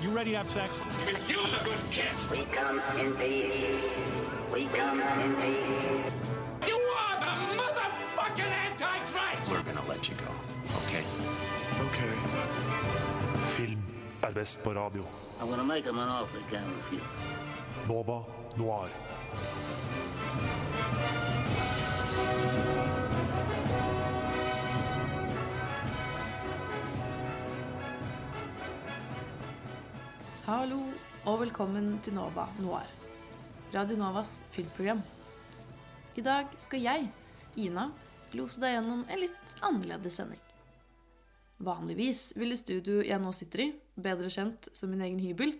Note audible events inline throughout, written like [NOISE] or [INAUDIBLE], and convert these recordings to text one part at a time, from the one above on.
right, you ready to have sex? Use a good kiss. We come in peace. We come in peace. You are the motherfucking Antichrist! We're gonna let you go, okay? Ok. Film er best på radio. I'm gonna make him an offer he can't refuse. Nova Noir. Hallo og velkommen til Nova Noir, Radio Novas filmprogram. I dag skal jeg, Ina, lose deg gjennom en litt annerledes sending. Vanligvis ville studioet jeg nå sitter i, bedre kjent som min egen hybel,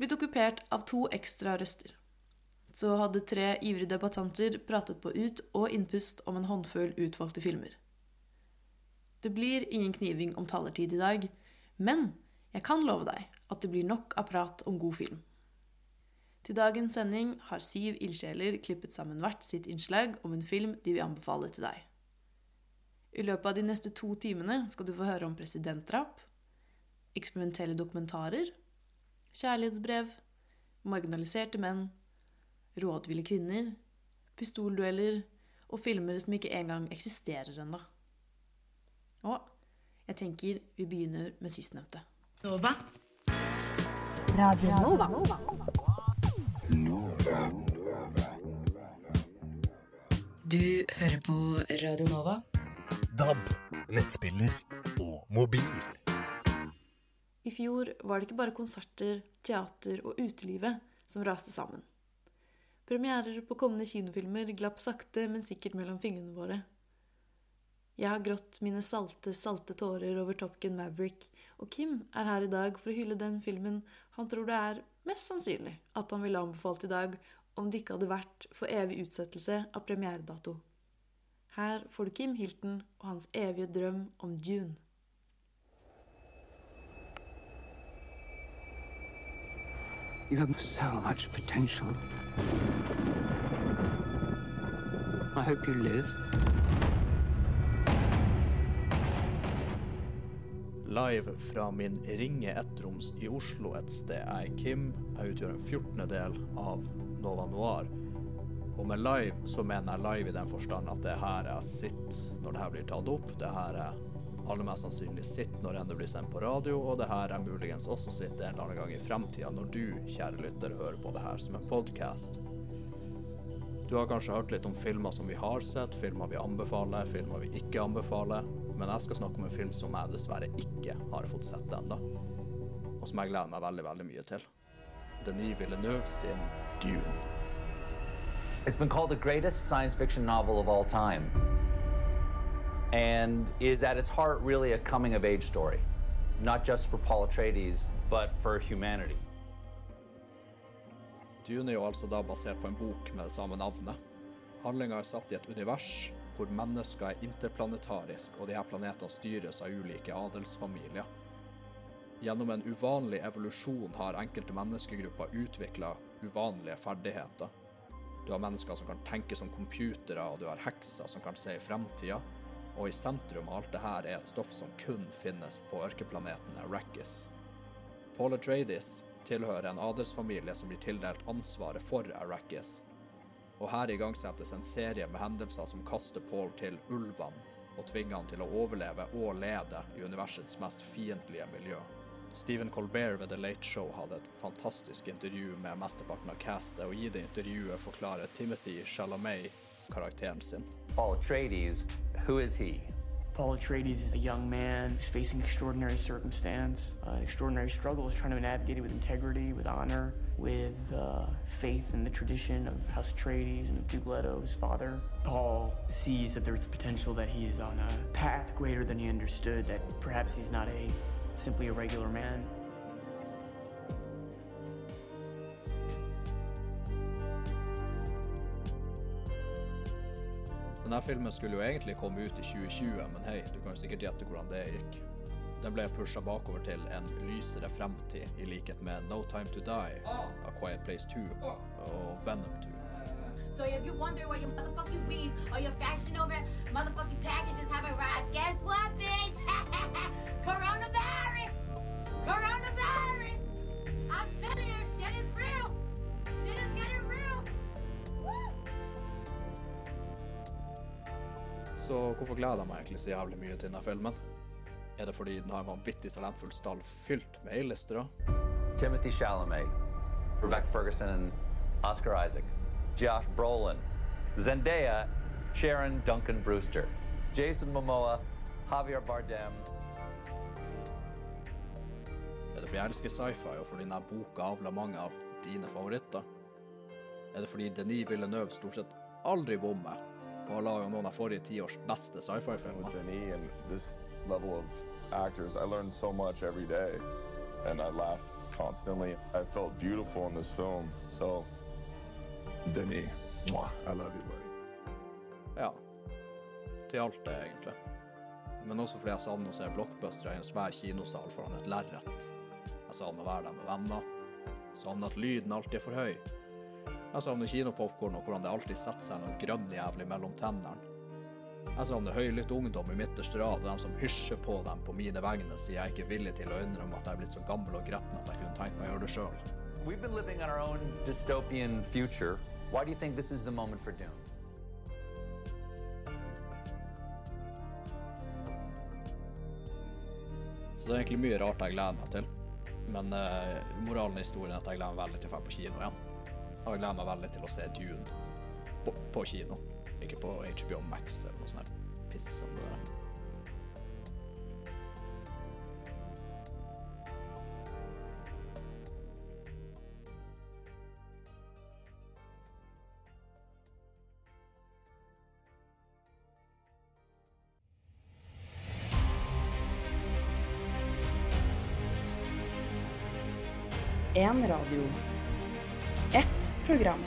blitt okkupert av to ekstra røster. Så hadde tre ivrige debattanter pratet på ut- og innpust om en håndfull utvalgte filmer. Det blir ingen kniving om talertid i dag, men jeg kan love deg at det blir nok av prat om god film. Til dagens sending har syv ildsjeler klippet sammen hvert sitt innslag om en film de vil anbefale til deg. I løpet av de neste to timene skal du få høre om presidentdrap, eksperimentelle dokumentarer, kjærlighetsbrev, marginaliserte menn, rådville kvinner, pistoldueller og filmer som ikke engang eksisterer ennå. Og jeg tenker vi begynner med sistnevnte. Nova. Radio Nova. Du hører på Radio Nova. DAB, nettspiller og mobil. I fjor var det ikke bare konserter, teater og utelivet som raste sammen. Premierer på kommende kinofilmer glapp sakte, men sikkert mellom fingrene våre. Jeg har grått mine salte, salte tårer over Top Gun Maverick, og Kim er her i dag for å hylle den filmen han tror det er mest sannsynlig at han ville anbefalt i dag om det ikke hadde vært for evig utsettelse av premieredato. Her får du Kim Hilton og hans evige drøm om Dune. You have so much potential. I hope you live. Live fra min ringe ettroms i Oslo et sted. Jeg er Kim. Jeg utgjør en fjortendedel av Nova Noir. Og med live så mener jeg live i den forstand at det er her jeg sitter når det her blir tatt opp. Det er her jeg aller mest sannsynlig sitter når enn det blir sendt på radio, og det er her jeg muligens også sitter en eller annen gang i fremtida når du, kjære lytter, hører på det her som en podkast. Du har kanskje hørt litt om filmer som vi har sett, filmer vi anbefaler, filmer vi ikke anbefaler, men jeg skal snakke om en film som jeg dessverre ikke har fått sett ennå, og som jeg gleder meg veldig, veldig mye til. Denis Villeneuve sin Dune. It's been called the greatest science fiction novel of all time, and is at its heart really a coming of age story, not just for Paul Atreides, but for humanity. Dune er jo altså da basert på en bok med det samme navnet. Handlinga er satt i et univers hvor mennesker er interplanetarisk, og de her planetene styres av ulike adelsfamilier. Gjennom en uvanlig evolusjon har enkelte menneskegrupper utvikla uvanlige ferdigheter. Du har mennesker som kan tenke som computere, og du har hekser som kan se i fremtida. Og i sentrum av alt det her er et stoff som kun finnes på ørkeplaneten Arrakis. Paul Atreides tilhører en adelsfamilie som blir tildelt ansvaret for Arrakis. Og her igangsettes en serie med hendelser som kaster Paul til ulvene, og tvinger han til å overleve og lede i universets mest fiendtlige miljø. Stephen Colbert ved The Late Show hadde et fantastisk intervju med mesteparten av castet, og i det intervjuet forklarer Timothy Chalamet karakteren sin. Paul Atreides, who is he? Paul Atreides is a young man who's facing extraordinary circumstance, uh, an extraordinary struggle, is trying to navigate it with integrity, with honor, with uh, faith in the tradition of House Atreides and of Duke Leto, his father. Paul sees that there's the potential that he's on a path greater than he understood, that perhaps he's not a simply a regular man. Denne filmen skulle jo egentlig komme ut i 2020, men hei, du kan jo sikkert gjette hvordan det gikk. Den ble pusha bakover til en lysere fremtid, i likhet med No Time To Die, A Quiet Place 2 og Venom 2. So! [LAUGHS] Så hvorfor gleder jeg meg egentlig så jævlig mye til denne filmen? Er det fordi den har en vanvittig talentfull stall fylt med A-listere? Timothy Chalamet, Rebecca Ferguson and Oscar Isaac, Josh Brolin, Zendaya, Sharon Duncan Brewster, Jason Momoa, Javier Bardem. Er det fordi jeg elsker sci-fi, og fordi denne boka avler mange av dine favoritter? Er det fordi Denis Villeneuve stort sett aldri bommer, og har laget noen av forrige tiårs beste sci-fi-filmer? Level of actors, I learned so much every day, and I laughed constantly. I felt beautiful in this film, so Denis, I love you, buddy. Ja. Til alt det, egentlig. Men også fordi jeg savner å se blockbustere i en svær kinosal foran et lerret. Jeg savner å være der med venner. Jeg savner at lyden alltid er for høy. Jeg savner kinopopkorn og hvordan det alltid setter seg noe grønnjævlig mellom tennene. Jeg savner høylytt ungdom i midterste rad og dem som hysjer på dem på mine vegne, sier jeg ikke er villig til å innrømme at jeg er blitt så gammel og gretten at jeg kunne tenkt meg å gjøre det sjøl. Så det er egentlig mye rart jeg gleder meg til. Men uh, moralen i historien er at jeg gleder meg veldig til å dra på kino igjen. Og jeg gleder meg veldig til å se Dune på, på kino, ikke på HBO Max eller noe sånt her piss som det er. En radio. Ett program.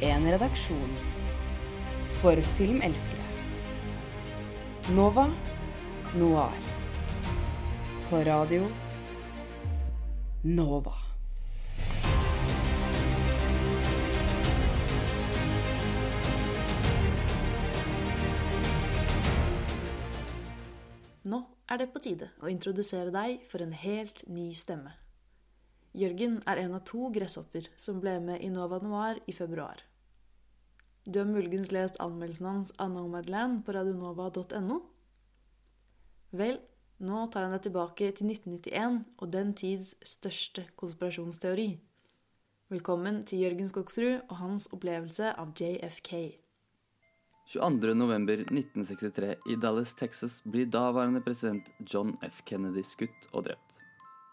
En redaksjon. For filmelskere. Nova Noir. På radio Nova. Nå er det på tide å introdusere deg for en helt ny stemme. Jørgen er en av to gresshopper som ble med i Nova Noir i februar. Du har muligens lest anmeldelsen hans av Nomadland på radionova.no? Vel, nå tar han deg tilbake til 1991 og den tids største konspirasjonsteori. Velkommen til Jørgen Skogsrud og hans opplevelse av JFK. 22.11.1963 i Dallas, Texas blir daværende president John F. Kennedy skutt og drept.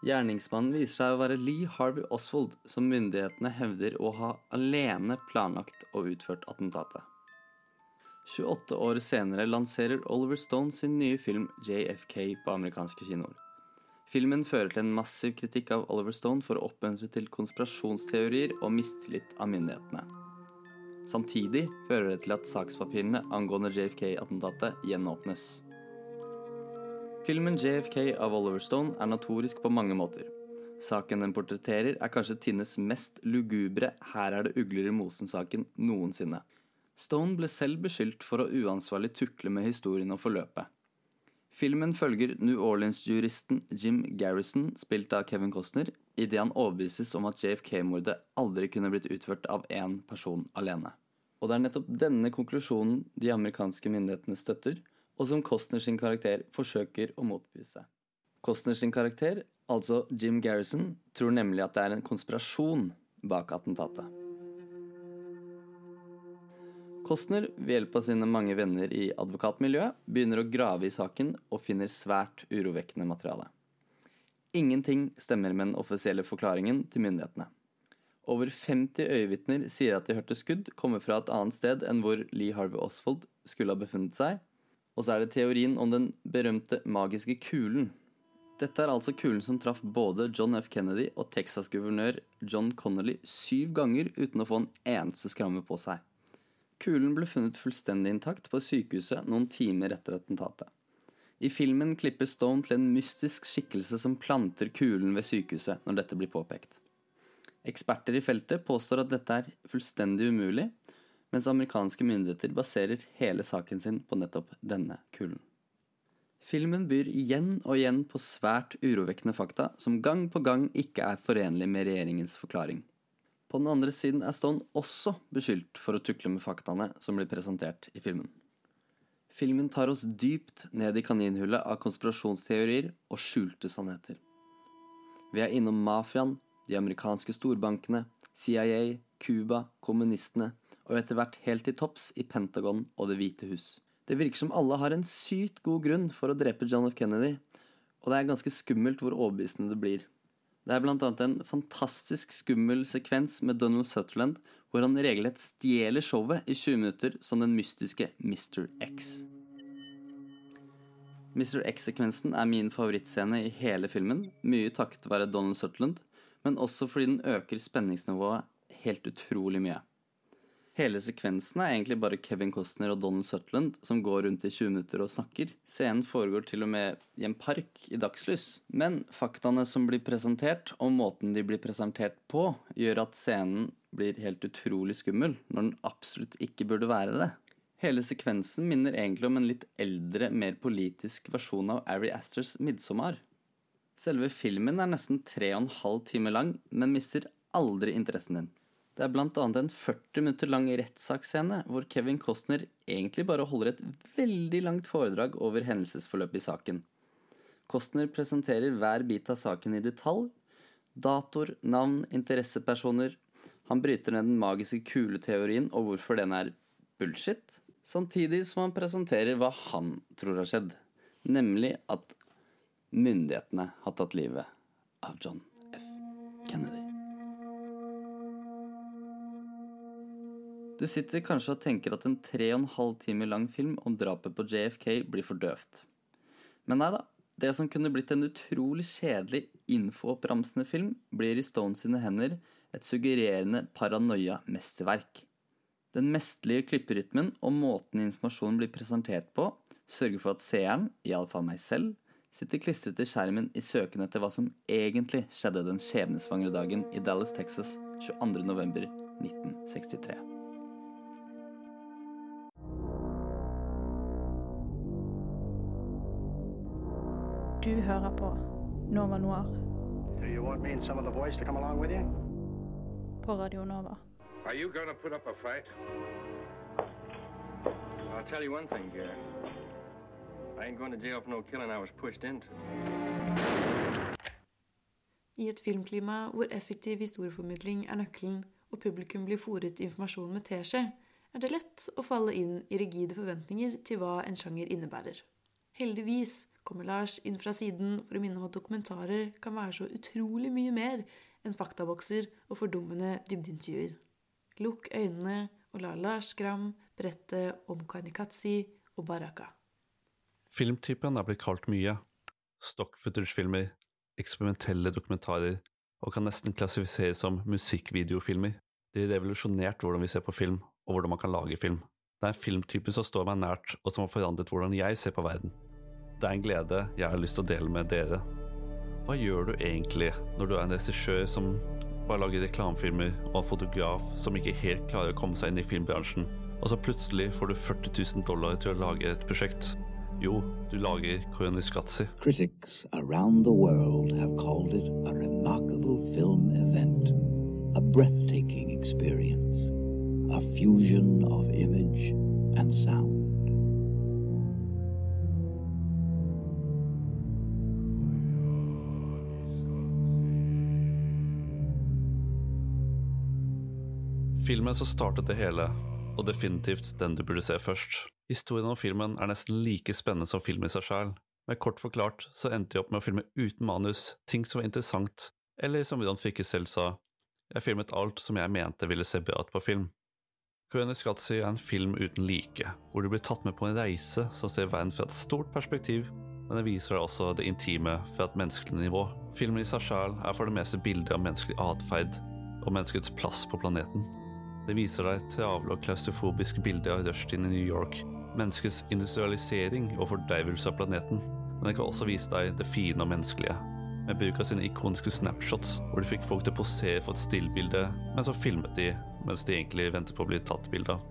Gjerningsmannen viser seg å være Lee Harvey Oswald, som myndighetene hevder å ha alene planlagt og utført attentatet. 28 år senere lanserer Oliver Stone sin nye film JFK på amerikanske kinoer. Filmen fører til en massiv kritikk av Oliver Stone for å oppmuntre til konspirasjonsteorier og mistillit av myndighetene. Samtidig fører det til at sakspapirene angående JFK-attentatet gjenåpnes. Filmen JFK av Oliver Stone er notorisk på mange måter. Saken den portretterer er kanskje Tinnes mest lugubre 'her er det ugler i mosen'-saken noensinne. Stone ble selv beskyldt for å uansvarlig tukle med historien og forløpet. Filmen følger New Orleans-juristen Jim Garrison, spilt av Kevin Costner, idet han overbevises om at JFK-mordet aldri kunne blitt utført av én person alene. Og det er nettopp denne konklusjonen de amerikanske myndighetene støtter, og som Costner sin karakter forsøker å motbevise. Costner sin karakter, altså Jim Garrison, tror nemlig at det er en konspirasjon bak attentatet. Costner, ved hjelp av sine mange venner i advokatmiljøet, begynner å grave i saken og finner svært urovekkende materiale. Ingenting stemmer med den offisielle forklaringen til myndighetene. Over 50 øyevitner sier at de hørte skudd komme fra et annet sted enn hvor Lee Harvey Oswald skulle ha befunnet seg, og så er det teorien om den berømte magiske kulen. Dette er altså kulen som traff både John F. Kennedy og Texas-guvernør John Connolly syv ganger uten å få en eneste skramme på seg. Kulen ble funnet fullstendig intakt på sykehuset noen timer etter attentatet. I filmen klipper Stone til en mystisk skikkelse som planter kulen ved sykehuset når dette blir påpekt. Eksperter i feltet påstår at dette er fullstendig umulig, mens amerikanske myndigheter baserer hele saken sin på nettopp denne kulen. Filmen byr igjen og igjen på svært urovekkende fakta som gang på gang ikke er forenlig med regjeringens forklaring. På den andre siden er Stone også beskyldt for å tukle med faktaene som blir presentert i filmen. Filmen tar oss dypt ned i kaninhullet av konspirasjonsteorier og skjulte sannheter. Vi er innom mafiaen, de amerikanske storbankene, CIA, Cuba, kommunistene og etter hvert helt til topps i Pentagon og Det hvite hus. Det virker som alle har en sykt god grunn for å drepe John F. Kennedy, og det er ganske skummelt hvor overbevisende det blir. Det er annet en fantastisk skummel sekvens med Donald Sutherland hvor han regelrett stjeler showet i 20 minutter som den mystiske Mr. X. Mr. X-sekvensen er min favorittscene i hele filmen, mye takket være Donald Sutherland, men også fordi den øker spenningsnivået helt utrolig mye. Hele sekvensen er egentlig bare Kevin Costner og Donald Sutland som går rundt i 20 minutter og snakker. Scenen foregår til og med i en park i dagslys. Men faktaene som blir presentert, og måten de blir presentert på, gjør at scenen blir helt utrolig skummel, når den absolutt ikke burde være det. Hele sekvensen minner egentlig om en litt eldre, mer politisk versjon av Ari Asters 'Midsommar'. Selve filmen er nesten tre og en halv time lang, men mister aldri interessen din. Det er annet en 40 minutter lang rettssaksscene hvor Kevin Costner egentlig bare holder et veldig langt foredrag over hendelsesforløpet i saken. Costner presenterer hver bit av saken i detalj. Dator, navn, interessepersoner. Han bryter ned den magiske kuleteorien og hvorfor den er bullshit. Samtidig som han presenterer hva han tror har skjedd. Nemlig at myndighetene har tatt livet av John F. Kennedy. Du sitter kanskje og tenker at en tre og en halv time lang film om drapet på JFK blir for døvt. Men nei da. Det som kunne blitt en utrolig kjedelig infooppramsende film, blir i Stone sine hender et suggererende paranoia-mesterverk. Den mesterlige klipperytmen og måten informasjonen blir presentert på, sørger for at seeren, iallfall meg selv, sitter klistret til skjermen i søken etter hva som egentlig skjedde den skjebnesvangre dagen i Dallas, Texas 22.11.1963. Du hører på Nova Noir på Radio Nova. Are you gonna put up a fight? I'll tell you one thing, Gary. I ain't going to jail for no killing I was pushed into. I et filmklima hvor effektiv historieformidling er nøkkelen, og publikum blir fòret informasjon med teskje, er det lett å falle inn i rigide forventninger til hva en sjanger innebærer. Heldigvis kommer Lars inn fra siden for å minne om at dokumentarer kan være så utrolig mye mer enn faktabokser og fordummende dybdeintervjuer. Lukk øynene og la Lars Gram berette om Karnikatsi og Baraka. Filmtypen er blitt kalt mye. Stock footage-filmer, eksperimentelle dokumentarer og kan nesten klassifiseres som musikkvideofilmer. De revolusjonerte revolusjonert hvordan vi ser på film, og hvordan man kan lage film. Det er en filmtype som står meg nært, og som har forandret hvordan jeg ser på verden. Det er en glede jeg har lyst til å dele med dere. Hva gjør du egentlig når du er en regissør som bare lager reklamefilmer, og en fotograf som ikke helt klarer å komme seg inn i filmbransjen, og så plutselig får du 40 000 dollar til å lage et prosjekt? Jo, du lager Koyaanisqatsi. Critics around the world have called it a remarkable film event, a breathtaking experience, a fusion of image and sound. Filmen som startet det hele, og definitivt den du burde se først. Historien om filmen er nesten like spennende som filmen i seg sjæl, men kort forklart så endte jeg opp med å filme uten manus, ting som var interessant, eller som Vidon Fikke selv sa, jeg filmet alt som jeg mente ville se bra ut på film. Koyaanisqatsi er en film uten like, hvor du blir tatt med på en reise som ser verden fra et stort perspektiv, men den viser deg også det intime fra et menneskelig nivå. Filmen i seg sjæl er for det meste bilder av menneskelig atferd og menneskets plass på planeten. Det viser deg travle og klaustrofobiske bilder av rushtiden i New York, menneskets industrialisering og fordervelse av planeten, men det kan også vise deg det fine og menneskelige, med bruk av sine ikoniske snapshots, hvor de fikk folk til å posere for et stillbilde, men så filmet de mens de egentlig ventet på å bli tatt bilde av.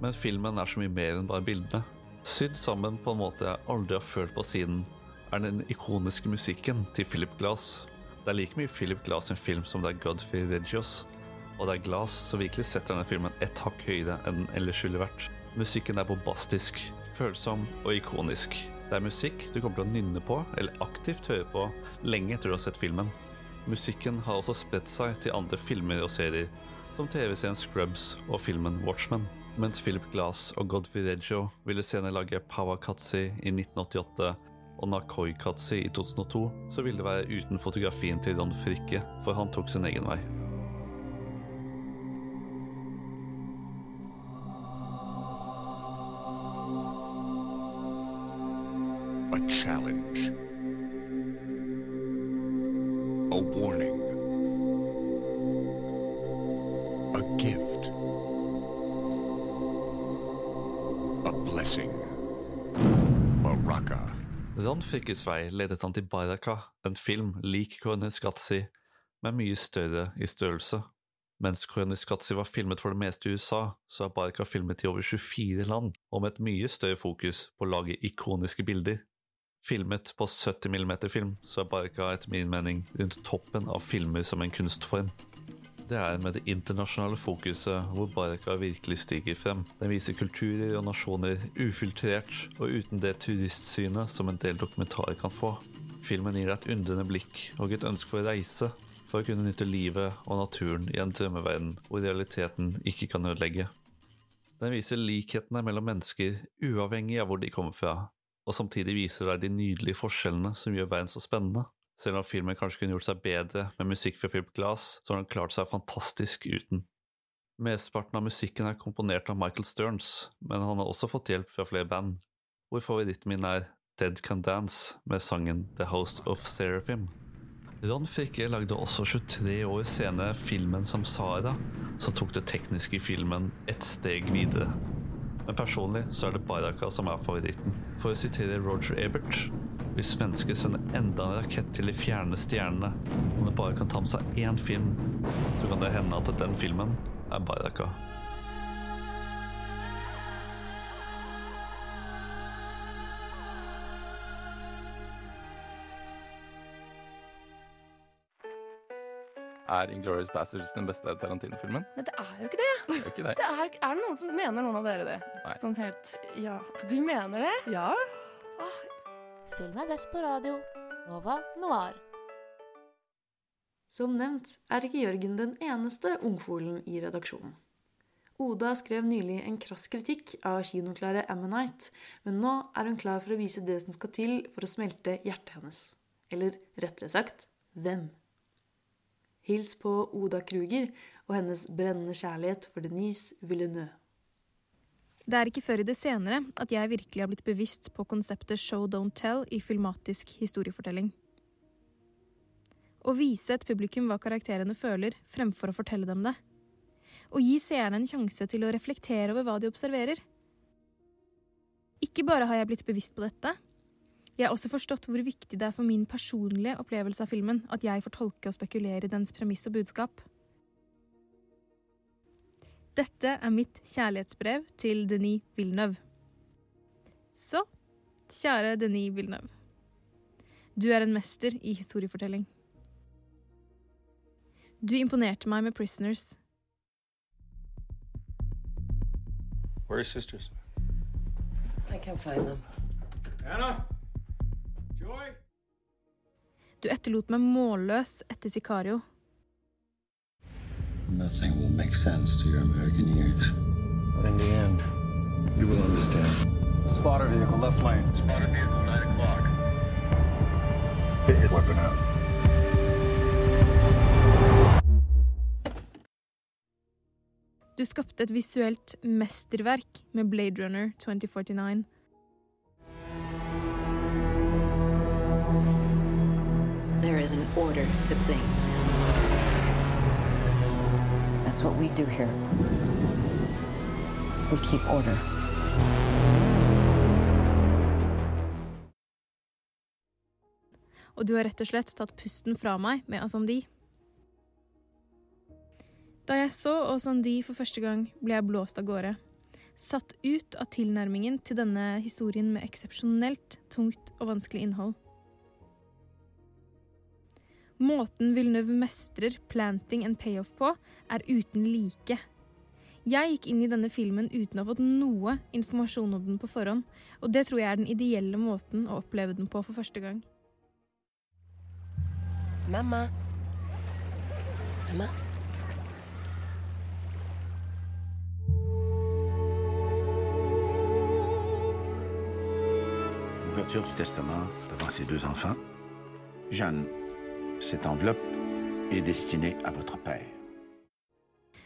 Men filmen er så mye mer enn bare bildene. Sydd sammen på en måte jeg aldri har følt på siden, er den ikoniske musikken til Philip Glass. Det er like mye Philip Glass sin film som det er Godfrey Regios, og det er Glass som virkelig setter denne filmen et hakk høyere enn den ellers skulle vært. Musikken er bombastisk, følsom og ikonisk. Det er musikk du kommer til å nynne på eller aktivt høre på lenge etter du har sett filmen. Musikken har også spredt seg til andre filmer og serier, som TV-serien Scrubs og filmen Watchmen. Mens Philip Glass og Godfrey Reggio ville senere lage Pawakatsi i 1988 og Nakoi Katsi i 2002, så ville det være uten fotografien til Ron Frikke, for han tok sin egen vei. A challenge. A warning. A gift. A blessing. Baraka. Ron Frikkes vei ledet han til Baraka, en film lik Korniskatsi, men mye større i størrelse. Mens Korniskatsi var filmet for det meste i USA, så er Baraka filmet i over 24 land, og med et mye større fokus på å lage ikoniske bilder. Filmet på 70 mm film, så er Baraka etter min mening rundt toppen av filmer som en kunstform. Det er med det internasjonale fokuset hvor Baraka virkelig stiger frem. Den viser kulturer og nasjoner ufiltrert og uten det turistsynet som en del dokumentarer kan få. Filmen gir deg et undrende blikk og et ønske for å reise, for å kunne nytte livet og naturen i en drømmeverden hvor realiteten ikke kan ødelegge. Den viser likhetene mellom mennesker uavhengig av hvor de kommer fra, og samtidig viser deg de nydelige forskjellene som gjør verden så spennende. Selv om filmen kanskje kunne gjort seg bedre med musikk fra Philip Glass, så har den klart seg fantastisk uten. Mesteparten av musikken er komponert av Michael Stearns, men han har også fått hjelp fra flere band, hvor favoritten min er Dead Can Dance med sangen The Host of Seraphim. Ron Frikke lagde også 23 år senere filmen Samsara, som tok det tekniske i filmen et steg videre. Men personlig så er det Baraka som er favoritten. For å sitere Roger Ebert hvis mennesker sender enda en rakett til de fjerne stjernene, om det bare kan ta med seg én film, så kan det hende at den filmen er Baraka. Er Inglourious Bastards den beste Tarantino-filmen? Nei, det er jo ikke det. Det er ikke det. Det er, er det noen som mener noen av dere det? Nei. Sånn helt Ja. Du mener det? Ja. Film er best på radio. Nova Noir. Som nevnt er ikke Jørgen den eneste ungfolen i redaksjonen. Oda skrev nylig en krass kritikk av kinoklare Ammonite, men nå er hun klar for å vise det som skal til for å smelte hjertet hennes. Eller rettere sagt hvem. Hils på Oda Kruger og hennes brennende kjærlighet for Denise Villeneuve. Det er ikke før i det senere at jeg virkelig har blitt bevisst på konseptet show don't tell i filmatisk historiefortelling. Å vise et publikum hva karakterene føler, fremfor å fortelle dem det. Å gi seerne en sjanse til å reflektere over hva de observerer. Ikke bare har jeg blitt bevisst på dette, jeg har også forstått hvor viktig det er for min personlige opplevelse av filmen at jeg får tolke og spekulere i dens premiss og budskap. Dette er mitt kjærlighetsbrev til Denis Villeneuve. Så, kjære Denis Villeneuve. Du er en mester i historiefortelling. Du imponerte meg med 'Prisoners'. Where are sisters? I can't find them. Anna? Du etterlot meg målløs etter Sicario. Nothing will make sense to your American ears. But in the end, you will understand. Spotter vehicle, left lane. Spotter vehicle, 9 o'clock. Get your weapon out. Du skapte et visuelt mesterverk med Blade Runner 2049. is an order to things. That's what we do here. We keep order. Og du har rett og slett tatt pusten fra meg med Asandi. Da jeg så Asandi for første gang, ble jeg blåst av gårde. Satt ut av tilnærmingen til denne historien med eksepsjonelt tungt og vanskelig innhold. Måten Villeneuve mestrer planting and payoff på, er uten like. Jeg gikk inn i denne filmen uten å ha fått noe informasjon om den på forhånd, og det tror jeg er den ideelle måten å oppleve den på for første gang. Mamma. Mamma. Ouverture du testament devant ses deux enfants. Jeanne, cette enveloppe est destinée à votre père.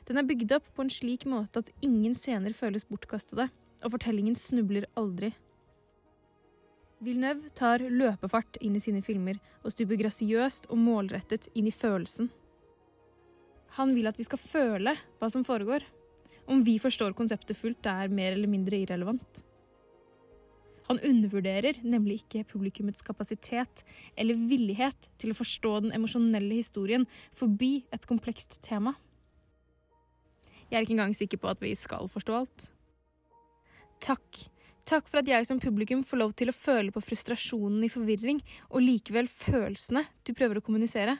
Den er bygd opp på en slik måte at ingen scener føles bortkastede, og fortellingen snubler aldri. Villeneuve tar løpefart inn i sine filmer og stuper grasiøst og målrettet inn i følelsen. Han vil at vi skal føle hva som foregår. Om vi forstår konseptet fullt, er mer eller mindre irrelevant. Han undervurderer nemlig ikke publikummets kapasitet eller villighet til å forstå den emosjonelle historien forbi et komplekst tema. Jeg er ikke engang sikker på at vi skal forstå alt. Takk. Takk for at jeg som publikum får lov til å føle på frustrasjonen i forvirring, og likevel følelsene du prøver å kommunisere.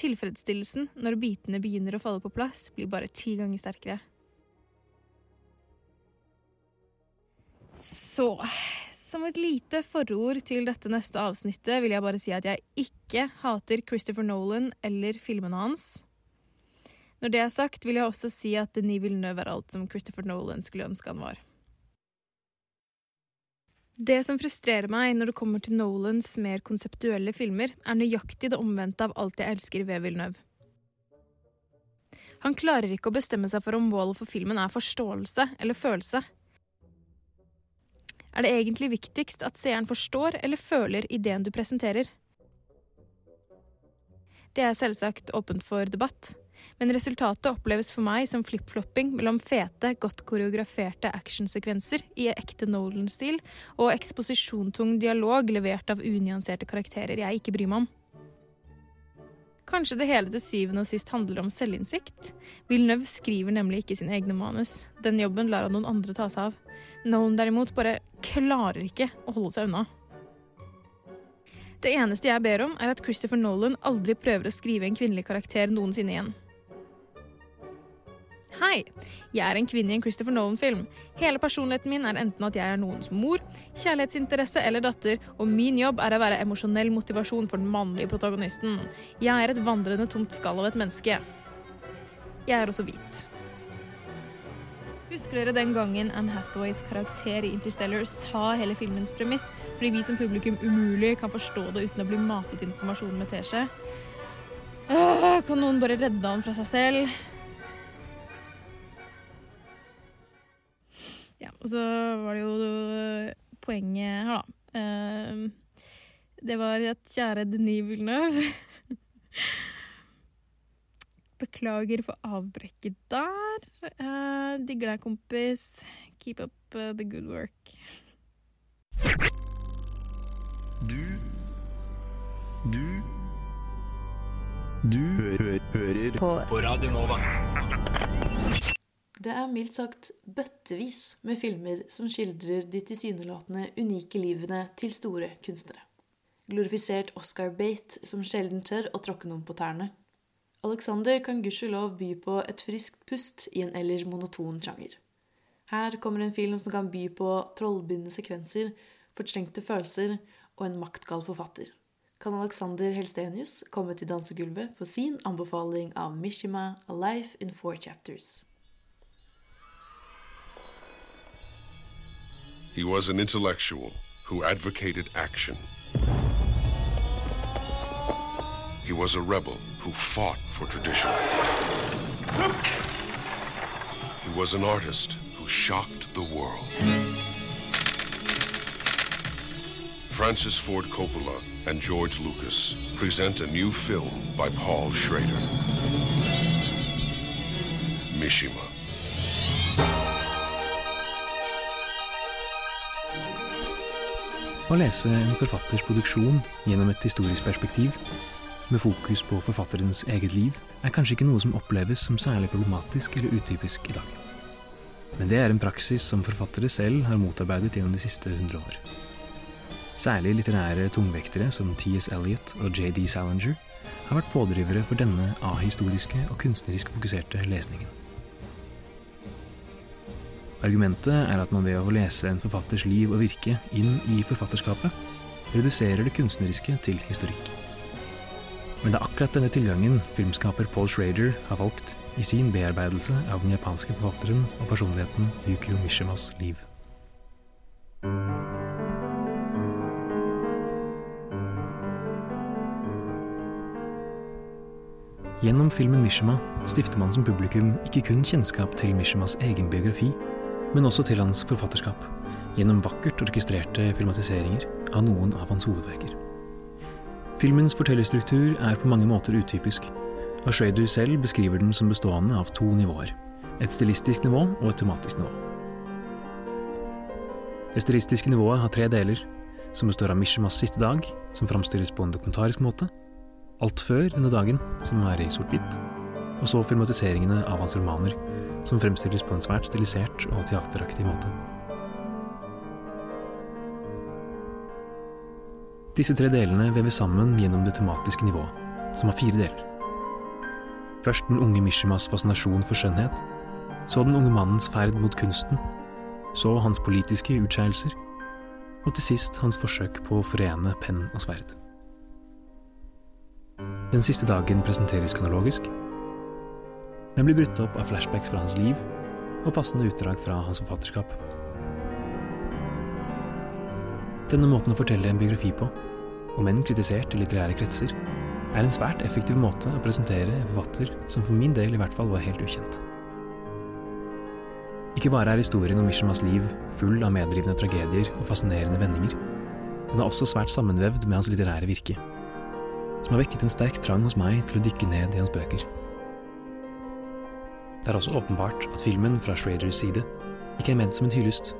Tilfredsstillelsen når bitene begynner å falle på plass, blir bare ti ganger sterkere. Så som et lite forord til dette neste avsnittet vil jeg bare si at jeg ikke hater Christopher Nolan eller filmene hans. Når det er sagt, vil jeg også si at Denis Villeneuve er alt som Christopher Nolan skulle ønske han var. Det som frustrerer meg når det kommer til Nolans mer konseptuelle filmer, er nøyaktig det omvendte av alt jeg elsker ved Villeneuve. Han klarer ikke å bestemme seg for om målet for filmen er forståelse eller følelse. Er det egentlig viktigst at seeren forstår eller føler ideen du presenterer? Det er selvsagt åpent for debatt, men resultatet oppleves for meg som flip-flopping mellom fete, godt koreograferte actionsekvenser i ekte Nolan-stil og eksposisjontung dialog levert av unyanserte karakterer jeg ikke bryr meg om. Kanskje det hele til syvende og sist handler om selvinnsikt? Villeneuve skriver nemlig ikke sine egne manus. Den jobben lar han noen andre ta seg av. Nolan derimot bare klarer ikke å holde seg unna. Det eneste jeg ber om, er at Christopher Nolan aldri prøver å skrive en kvinnelig karakter noensinne igjen. Hei, jeg er en kvinne i en Christopher Nolan-film. Hele personligheten min er enten at jeg er noens mor, kjærlighetsinteresse eller datter, og min jobb er å være emosjonell motivasjon for den mannlige protagonisten. Jeg er et vandrende tomt skall av et menneske. Jeg er også hvit. Husker dere den gangen Anne Hathaways karakter i Interstellar sa hele filmens premiss, fordi vi som publikum umulig kan forstå det uten å bli matet informasjon med teskje? Kan noen bare redde han fra seg selv? Ja, og så var det jo poenget her, da. Uh, det var at kjære Denis Villeneuve [LAUGHS] Beklager for avbrekket der. Uh, digger deg, kompis. Keep up uh, the good work. Du Du Du hø hører på. på Radio Nova. Det er mildt sagt bøttevis med filmer som skildrer de tilsynelatende unike livene til store kunstnere. Glorifisert Oscar-bate som sjelden tør å tråkke noen på tærne. Alexander kan gudskjelov by på et friskt pust i en ellers monoton sjanger. Her kommer en film som kan by på trollbindende sekvenser, fortrengte følelser og en maktgal forfatter. Kan Alexander Helstenius komme til dansegulvet for sin anbefaling av Mishima A Life in Four Chapters? He was an intellectual who advocated action. He was a rebel who fought for tradition. He was an artist who shocked the world. Francis Ford Coppola and George Lucas present a new film by Paul Schrader. Mishima. Å lese en forfatters produksjon gjennom et historisk perspektiv, med fokus på forfatterens eget liv, er kanskje ikke noe som oppleves som særlig problematisk eller utypisk i dag. Men det er en praksis som forfattere selv har motarbeidet gjennom de siste hundre år. Særlig litterære tungvektere som T.S. Eliot og J.D. Salinger har vært pådrivere for denne ahistoriske og kunstnerisk fokuserte lesningen. Argumentet er at man ved å lese en forfatters liv og virke inn i forfatterskapet, reduserer det kunstneriske til historikk. Men det er akkurat denne tilgangen filmskaper Paul Schrader har valgt i sin bearbeidelse av den japanske forfatteren og personligheten Yukio Mishimas liv. Gjennom filmen Mishima stifter man som publikum ikke kun kjennskap til Mishimas egen biografi, men også til hans forfatterskap, gjennom vakkert orkestrerte filmatiseringer av noen av hans hovedverker. Filmens fortellerstruktur er på mange måter utypisk, og Schrader selv beskriver den som bestående av to nivåer. Et stilistisk nivå og et tematisk nivå. Det stilistiske nivået har tre deler, som består av Mishimas siste dag, som framstilles på en dokumentarisk måte, alt før denne dagen, som er i sort-hvitt, og så filmatiseringene av hans romaner, som fremstilles på en svært stilisert og teateraktig måte. Disse tre delene veves sammen gjennom det tematiske nivået, som har fire deler. Først den unge Mishimas fascinasjon for skjønnhet, så den unge mannens ferd mot kunsten, så hans politiske utskeielser, og til sist hans forsøk på å forene penn og sverd. Den siste dagen presenteres kronologisk, men blir brutt opp av flashbacks fra hans liv og passende utdrag fra hans forfatterskap. Denne måten å fortelle en biografi på, om enn kritisert i litterære kretser, er en svært effektiv måte å presentere en forfatter som for min del i hvert fall var helt ukjent. Ikke bare er historien om Mishamas liv full av meddrivende tragedier og fascinerende vendinger, den er også svært sammenvevd med hans litterære virke, som har vekket en sterk trang hos meg til å dykke ned i hans bøker. Det er også åpenbart at filmen fra Schraders side ikke er ment som en hyllest,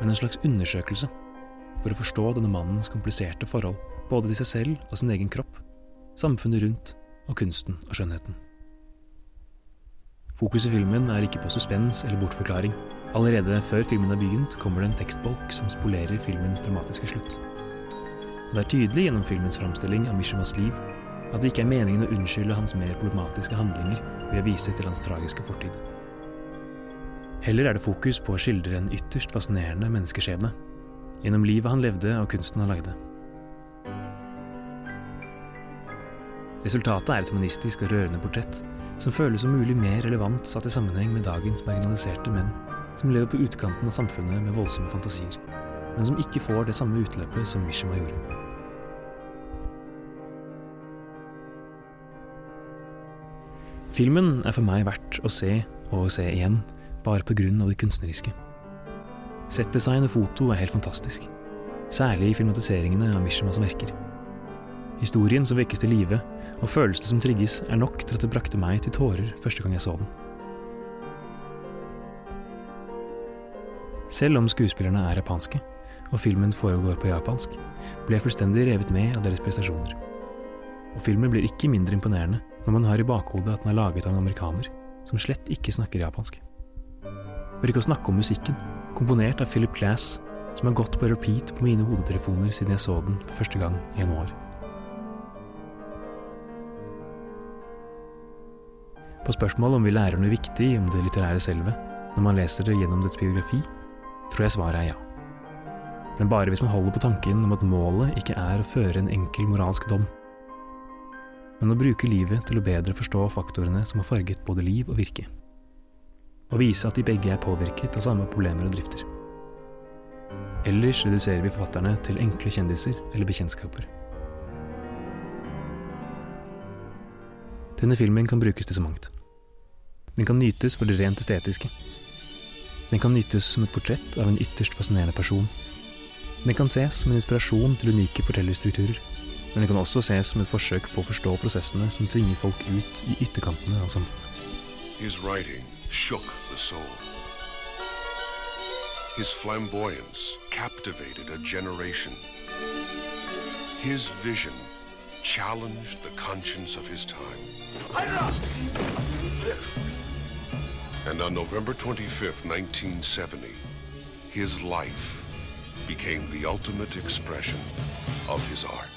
men en slags undersøkelse for å forstå denne mannens kompliserte forhold både til seg selv og sin egen kropp, samfunnet rundt og kunsten og skjønnheten. Fokus i filmen er ikke på suspens eller bortforklaring. Allerede før filmen er begynt, kommer det en tekstbolk som spolerer filmens dramatiske slutt. Det er tydelig gjennom filmens framstilling av Mishimas liv at det ikke er meningen å unnskylde hans mer problematiske handlinger ved å vise til hans tragiske fortid. Heller er det fokus på å skildre en ytterst fascinerende menneskeskjebne, gjennom livet han levde og kunsten han lagde. Resultatet er et humanistisk og rørende portrett, som føles som mulig mer relevant satt i sammenheng med dagens marginaliserte menn, som lever på utkanten av samfunnet med voldsomme fantasier, men som ikke får det samme utløpet som Mishima gjorde. Filmen er for meg verdt å se og se igjen, bare av det kunstneriske. Settdesign og foto er helt fantastisk, særlig i filmatiseringene av Mishimas verker. Historien som vekkes til live, og følelsene som trigges, er nok til at det brakte meg til tårer første gang jeg så den. Selv om skuespillerne er japanske, og filmen foregår på japansk, ble jeg fullstendig revet med av deres prestasjoner. Og filmen blir ikke mindre imponerende når man har i bakhodet at den er laget av en amerikaner som slett ikke snakker japansk. For ikke å snakke om musikken, komponert av Philip Glass, som har gått på repeat på mine hodetelefoner siden jeg så den for første gang i januar. På spørsmål om vi lærer noe viktig om det litterære selve når man leser det gjennom dets biografi, tror jeg svaret er ja. Men bare hvis man holder på tanken om at målet ikke er å føre en enkel moralsk dom, men å bruke livet til å bedre forstå faktorene som har farget både liv og virke. Og vise at de begge er påvirket av samme problemer og drifter. Ellers reduserer vi forfatterne til enkle kjendiser eller bekjentskaper. Denne filmen kan brukes til så mangt. Den kan nytes for det rent estetiske. Den kan nytes som et portrett av en ytterst fascinerende person. Den kan ses som en inspirasjon til unike fortellerstrukturer men det kan også ses som et forsøk på å forstå prosessene som tvinger folk ut i ytterkantene av samfunnet. His writing shook the soul. His flamboyance captivated a generation. His vision challenged the conscience of his time. And on November 25th, 1970, his life became the ultimate expression of his art.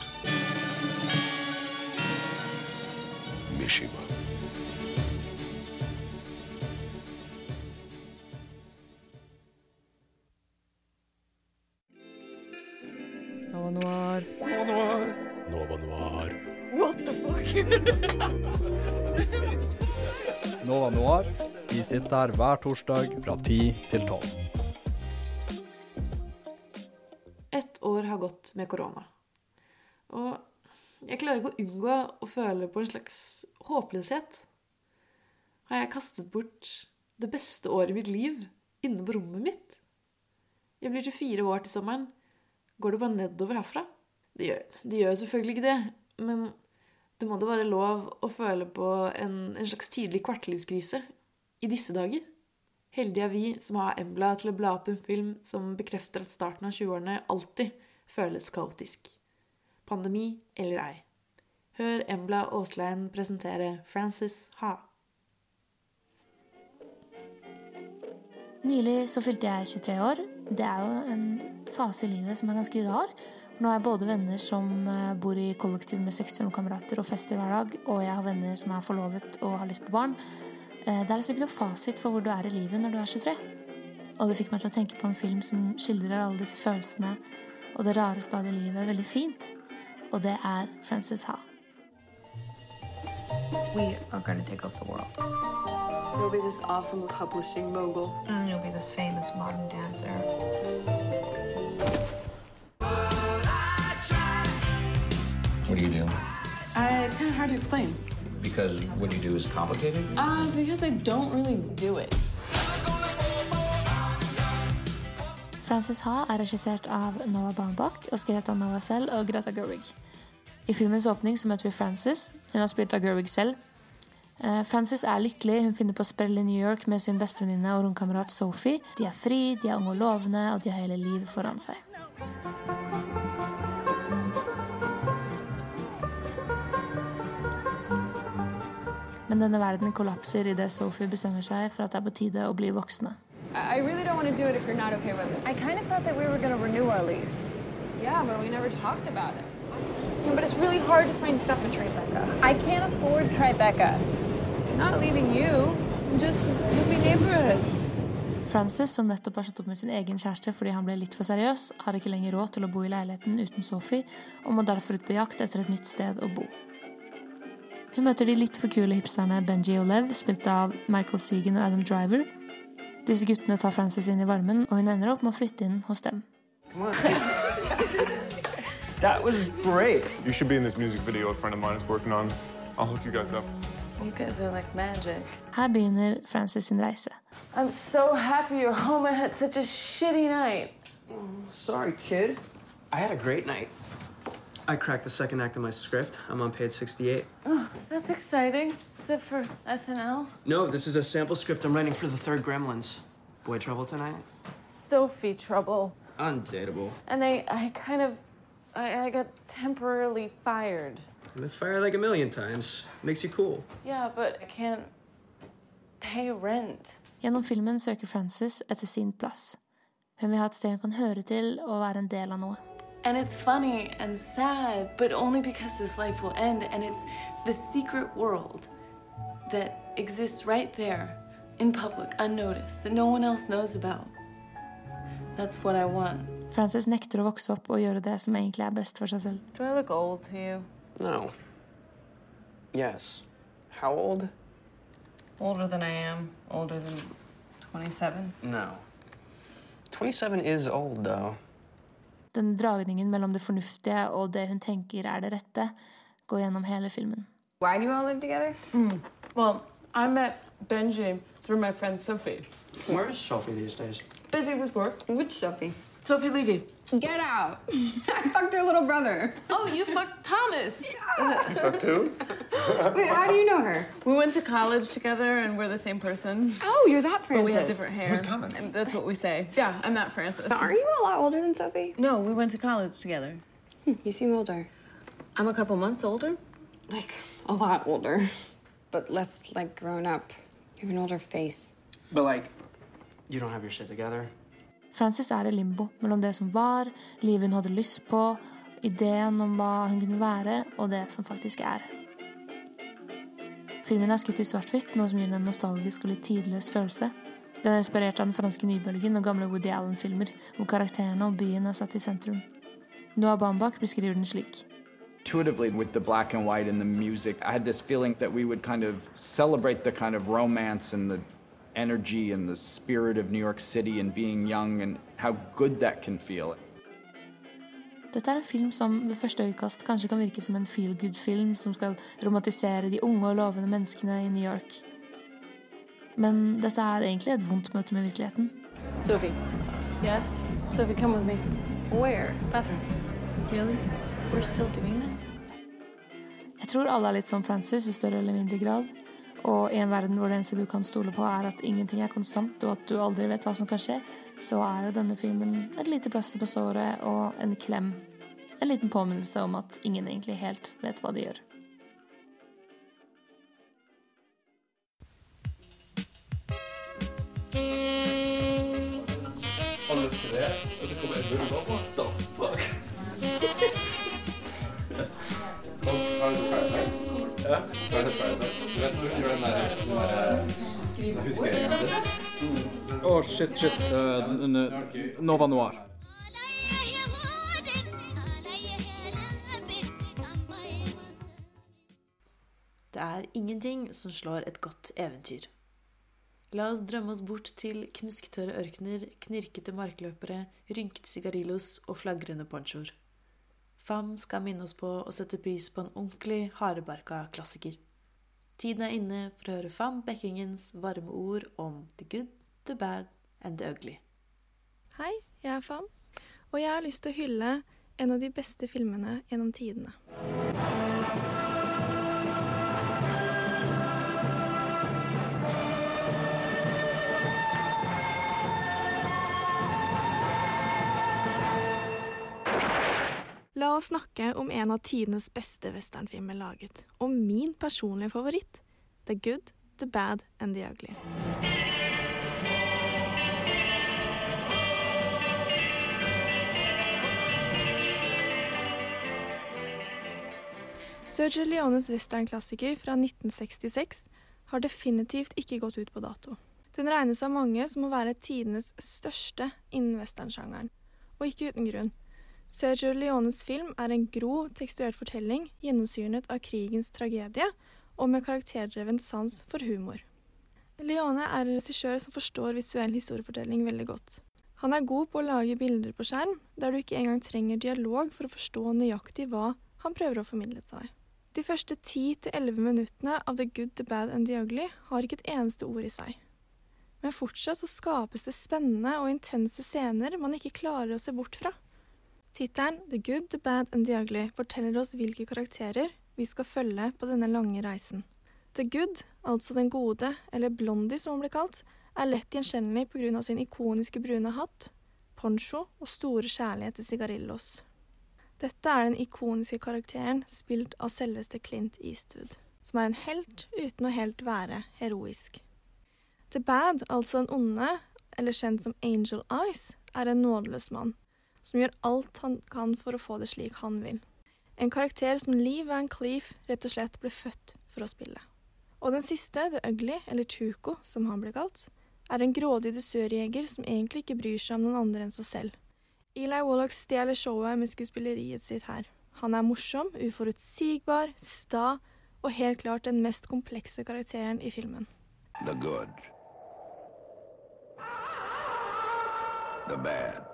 Fukushima. Nova Noir. Nova Noir. Nova Noir. What the fuck? [LAUGHS] Nova Noir. Vi sitter her hver torsdag fra ti til tolv. Ett år har gått med korona. Og jeg klarer ikke å unngå å føle på en slags håpløshet. Har jeg kastet bort det beste året i mitt liv inne på rommet mitt? Jeg blir 24 år til sommeren. Går det bare nedover herfra? Det gjør, det gjør selvfølgelig ikke det, men det må da være lov å føle på en, en slags tidlig kvartlivskrise i disse dager. Heldige er vi som har Embla til å bla opp en film som bekrefter at starten av 20-årene alltid føles kaotisk. Pandemi eller ei. Hør Embla Aaslein presentere Frances Ha. Nylig så fylte jeg 23 år. Det er jo en fase i livet som er ganske rar. Nå har jeg både venner som eh, bor i kollektiv med seks kamerater og fester hver dag, og jeg har venner som er forlovet og har lyst på barn. Eh, Det er liksom ikke noe fasit for hvor du er i livet når du er 23. Og det fikk meg til å tenke på en film som skildrer alle disse følelsene og det rare stadiet i livet veldig fint, og det er Frances Ha. We are going to take over the world. You'll be this awesome publishing mogul. And you'll be this famous modern dancer. What do you do? Uh, it's kind of hard to explain. Because what you do is complicated? Uh, because I don't really do it. Frances Ha er regissert av Noah Baumbach og skrevet av Noah selv og Greta Gerwig. I filmens åpning så møter vi Frances. Hun har spilt av Gerwig selv. Eh, Frances er lykkelig. Hun finner på å sprell i New York med sin bestevenninne og romkamerat Sophie. De er fri, de er unge og lovende, og de har hele livet foran seg. Men denne verden kollapser idet Sophie bestemmer seg for at det er på tide å bli voksne. I really don't want to do it if you're not okay with it. I kind of thought that we were going to renew our lease. Yeah, but we never talked about it. Yeah, but it's really hard to find stuff in Tribeca. I can't afford Tribeca. I'm not leaving you. I'm just moving neighborhoods. Frances, som nettopp har slått opp med sin egen kjæreste fordi han ble litt for seriøs, har ikke lenger råd til å bo i leiligheten uten Sophie, og må derfor ut på jakt etter et nytt sted å bo. Hun møter de litt for kule hipsterne Benji og Lev, spilt av Michael Segan og Adam Driver. Disse guttene tar Frances inn i varmen, og hun ender opp med å flytte inn hos dem. That was great. You should be in this music video a friend of mine is working on. I'll hook you guys up. You guys are like magic. Her begynner Frances sin reise. I'm so happy you're home. I had such a shitty night. Sorry, kid. I had a great night. I cracked the second act of my script. I'm on page 68. Oh, that's exciting. Is it for SNL? No, this is a sample script I'm writing for the third Gremlins. Boy trouble tonight? Sophie trouble. Undateable. And I, I kind of, I, I got temporarily fired. I've been fired like a million times. Makes you cool. Yeah, but I can't pay rent. Gjennom filmen søker Frances etter sin plass. Hun vil ha et sted hun kan høre til og være en del av noe. And it's funny and sad, but only because this life will end. And it's the secret world that exists right there in public, unnoticed, that no one else knows about. That's what I want. Frances nekter å vokse opp og gjøre det som egentlig er best for seg selv. Do I look old to you? No. Yes. How old? Older than I am. Older than 27. No. 27 is old, though. Den dragningen mellom det fornuftige og det hun tenker er det rette, går gjennom hele filmen. Why do you all live together? Mm. Well, I met Benji through my friend Sophie. Where is Sophie these days? Busy with work. Which Sophie? Sophie Levy. Get out! [LAUGHS] I fucked her little brother. Oh, you fucked Thomas. [LAUGHS] Yeah. You fucked who? [LAUGHS] Wait, how do you know her? We went to college together and we're the same person. Oh, you're that Francis. But we Francis. have different hair. Who's Thomas? And that's what we say. Yeah, I'm not Francis. Now, aren't you a lot older than Sophie? No, we went to college together. Hmm, you seem older. I'm a couple months older. Like, a lot older. But less, like, grown up. You have an older face. But, like, you don't have your shit together? Frances er i limbo mellom det som var, livet hun hadde lyst på, ideen om hva hun kunne være, og det som faktisk er. Filmen er skutt i svart-hvitt, noe som gir en nostalgisk og litt tidløs følelse. Den er inspirert av den franske nybølgen og gamle Woody Allen-filmer, hvor karakterene og byen er satt i sentrum. Noah Baumbach beskriver den slik. intuitively with the black and white and the music. I had this feeling that we would kind of celebrate the kind of romance and the energy and the spirit of New York City and being young and how good that can feel. Dette er en film som ved første øyekast kanskje kan virke som en feel good-film som skal romantisere de unge og lovende menneskene i New York. Men dette er egentlig et vondt møte med virkeligheten. Sophie. Yes? Sophie, come with me. Where? Bathroom. Really? We're still doing this? Jeg tror alle er litt som Frances i større eller mindre grad. Og i en verden hvor det eneste du kan stole på, er at ingenting er konstant, og at du aldri vet hva som kan skje, så er jo denne filmen et lite plaster på såret og en klem. En liten påminnelse om at ingen egentlig helt vet hva de gjør. Alle tre, og så kommer Edmund og bare What the fuck? [LAUGHS] Har du sett Parasite? Ja. Har du sett Parasite? Å, shit, shit. Uh, Nova Noir. Det er ingenting som slår et godt eventyr. La oss drømme oss bort til knusktørre ørkener, knirkete markløpere, rynkete sigarillos og flagrende ponchoer. Fam skal minne oss på å sette pris på en ordentlig hardbarka klassiker. Tiden er inne for å høre Fam Bekkingens varme ord om the good, the bad and the ugly. Hei, jeg er Fam, og jeg har lyst til å hylle en av de beste filmene gjennom tidene. La oss snakke om en av tidenes beste westernfilmer laget, og min personlige favoritt, The Good, The Bad and The Ugly. Sergio Leones westernklassiker fra 1966 har definitivt ikke gått ut på dato. Den regnes av mange som å være tidenes største innen westernsjangeren, og ikke uten grunn. Sergio Leones film er en gro, tekstuert fortelling gjennomsyret av krigens tragedie og med karakterdreven sans for humor. Leone er en regissør som forstår visuell historiefortelling veldig godt. Han er god på å lage bilder på skjerm, der du ikke engang trenger dialog for å forstå nøyaktig hva han prøver å formidle til deg. De første 10-11 minuttene av The Good, The Bad and The Ugly har ikke et eneste ord i seg. Men fortsatt så skapes det spennende og intense scener man ikke klarer å se bort fra. Tittelen The Good, The Bad and The Ugly forteller oss hvilke karakterer vi skal følge på denne lange reisen. The Good, altså den gode, eller Blondie som hun blir kalt, er lett gjenkjennelig pga. sin ikoniske brune hatt, poncho og store kjærlighet til sigarillos. Dette er den ikoniske karakteren spilt av selveste Clint Eastwood, som er en helt uten å helt være heroisk. The Bad, altså den onde, eller kjent som Angel Eyes, er en nådeløs mann som gjør alt han kan for å få det slik han vil. En karakter som Lee Van Cleef rett og slett ble født for å spille. Og den siste, The Ugly, eller Tuco som han ble kalt, er en grådig dusørjeger som egentlig ikke bryr seg om noen andre enn seg selv. Eli Wallach stjeler showet med skuespilleriet sitt her. Han er morsom, uforutsigbar, sta og helt klart den mest komplekse karakteren i filmen. The good. The bad.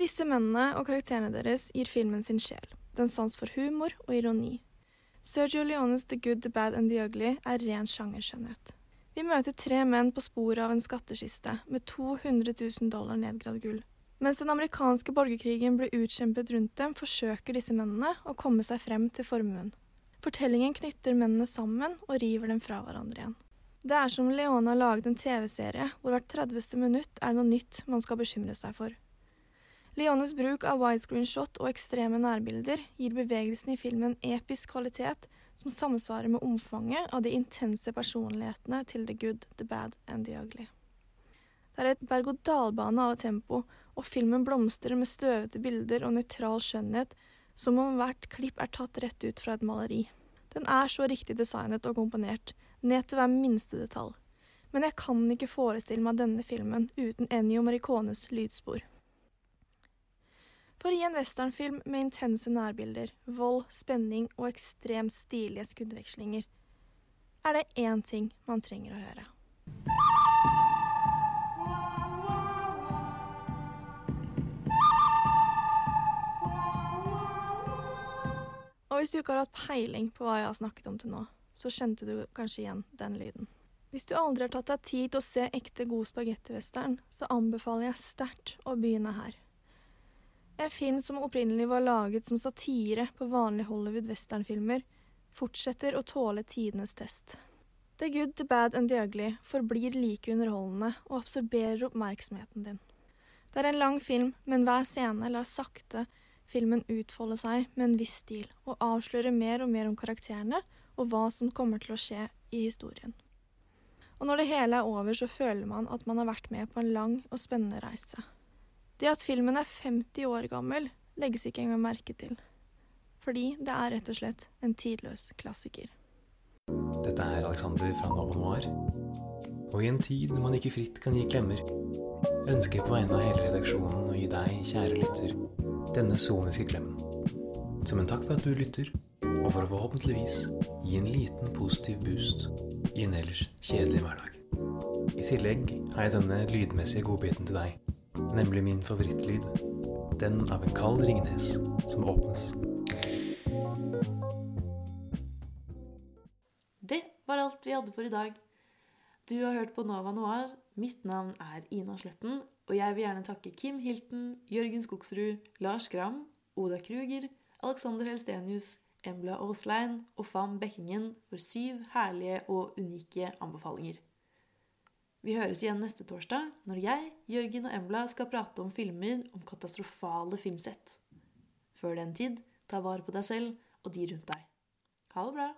Disse mennene og karakterene deres gir filmen sin sjel, den sans for humor og ironi. Sergio Leones The Good, The Bad and The Ugly er ren sjangerskjønnhet. Vi møter tre menn på sporet av en skattkiste med 200 000 dollar nedgravd gull. Mens den amerikanske borgerkrigen blir utkjempet rundt dem, forsøker disse mennene å komme seg frem til formuen. Fortellingen knytter mennene sammen og river dem fra hverandre igjen. Det er som Leone har laget en TV-serie hvor hvert 30. minutt er noe nytt man skal bekymre seg for. Leones bruk av widescreen shot og ekstreme nærbilder gir bevegelsen i filmen episk kvalitet som samsvarer med omfanget av de intense personlighetene til The Good, The Bad and The Ugly. Det er et berg-og-dal-bane av tempo, og filmen blomstrer med støvete bilder og nøytral skjønnhet, som om hvert klipp er tatt rett ut fra et maleri. Den er så riktig designet og komponert, ned til hver minste detalj. Men jeg kan ikke forestille meg denne filmen uten Ennio Maricones lydspor. For i en westernfilm med intense nærbilder, vold, spenning og ekstremt stilige skuddvekslinger er det én ting man trenger å høre. Og hvis du ikke har hatt peiling på hva jeg har snakket om til nå, så kjente du kanskje igjen den lyden. Hvis du aldri har tatt deg tid til å se ekte god spagettivestern, så anbefaler jeg sterkt å begynne her. En film som opprinnelig var laget som satire på vanlige Hollywood-westernfilmer, fortsetter å tåle tidenes test. The Good, The Bad and The Ugly forblir like underholdende og absorberer oppmerksomheten din. Det er en lang film, men hver scene lar sakte filmen utfolde seg med en viss stil, og avslører mer og mer om karakterene og hva som kommer til å skje i historien. Og når det hele er over, så føler man at man har vært med på en lang og spennende reise. Det at filmen er 50 år gammel, legges ikke engang merke til. Fordi det er rett og slett en tidløs klassiker. Dette er Alexander fra Nova Noir. Og i en tid når man ikke fritt kan gi klemmer, ønsker jeg på vegne av hele redaksjonen å gi deg, kjære lytter, denne soniske klemmen. Som en takk for at du lytter, og for å forhåpentligvis gi en liten positiv boost i en ellers kjedelig hverdag. I tillegg har jeg denne lydmessige godbiten til deg, nemlig min favorittlyd, den av en kald ringnes som åpnes. Det var alt vi hadde for i dag. Du har hørt på Nova Noir. Mitt navn er Ina Sletten, og jeg vil gjerne takke Kim Hilton, Jørgen Skogsrud, Lars Gram, Oda Kruger, Alexander Helstenius, Embla Aaslein og Fam Bekkingen for syv herlige og unike anbefalinger. Vi høres igjen neste torsdag når jeg, Jørgen og Embla skal prate om filmer om katastrofale filmsett. Før den tid, ta vare på deg selv og de rundt deg. Ha det bra!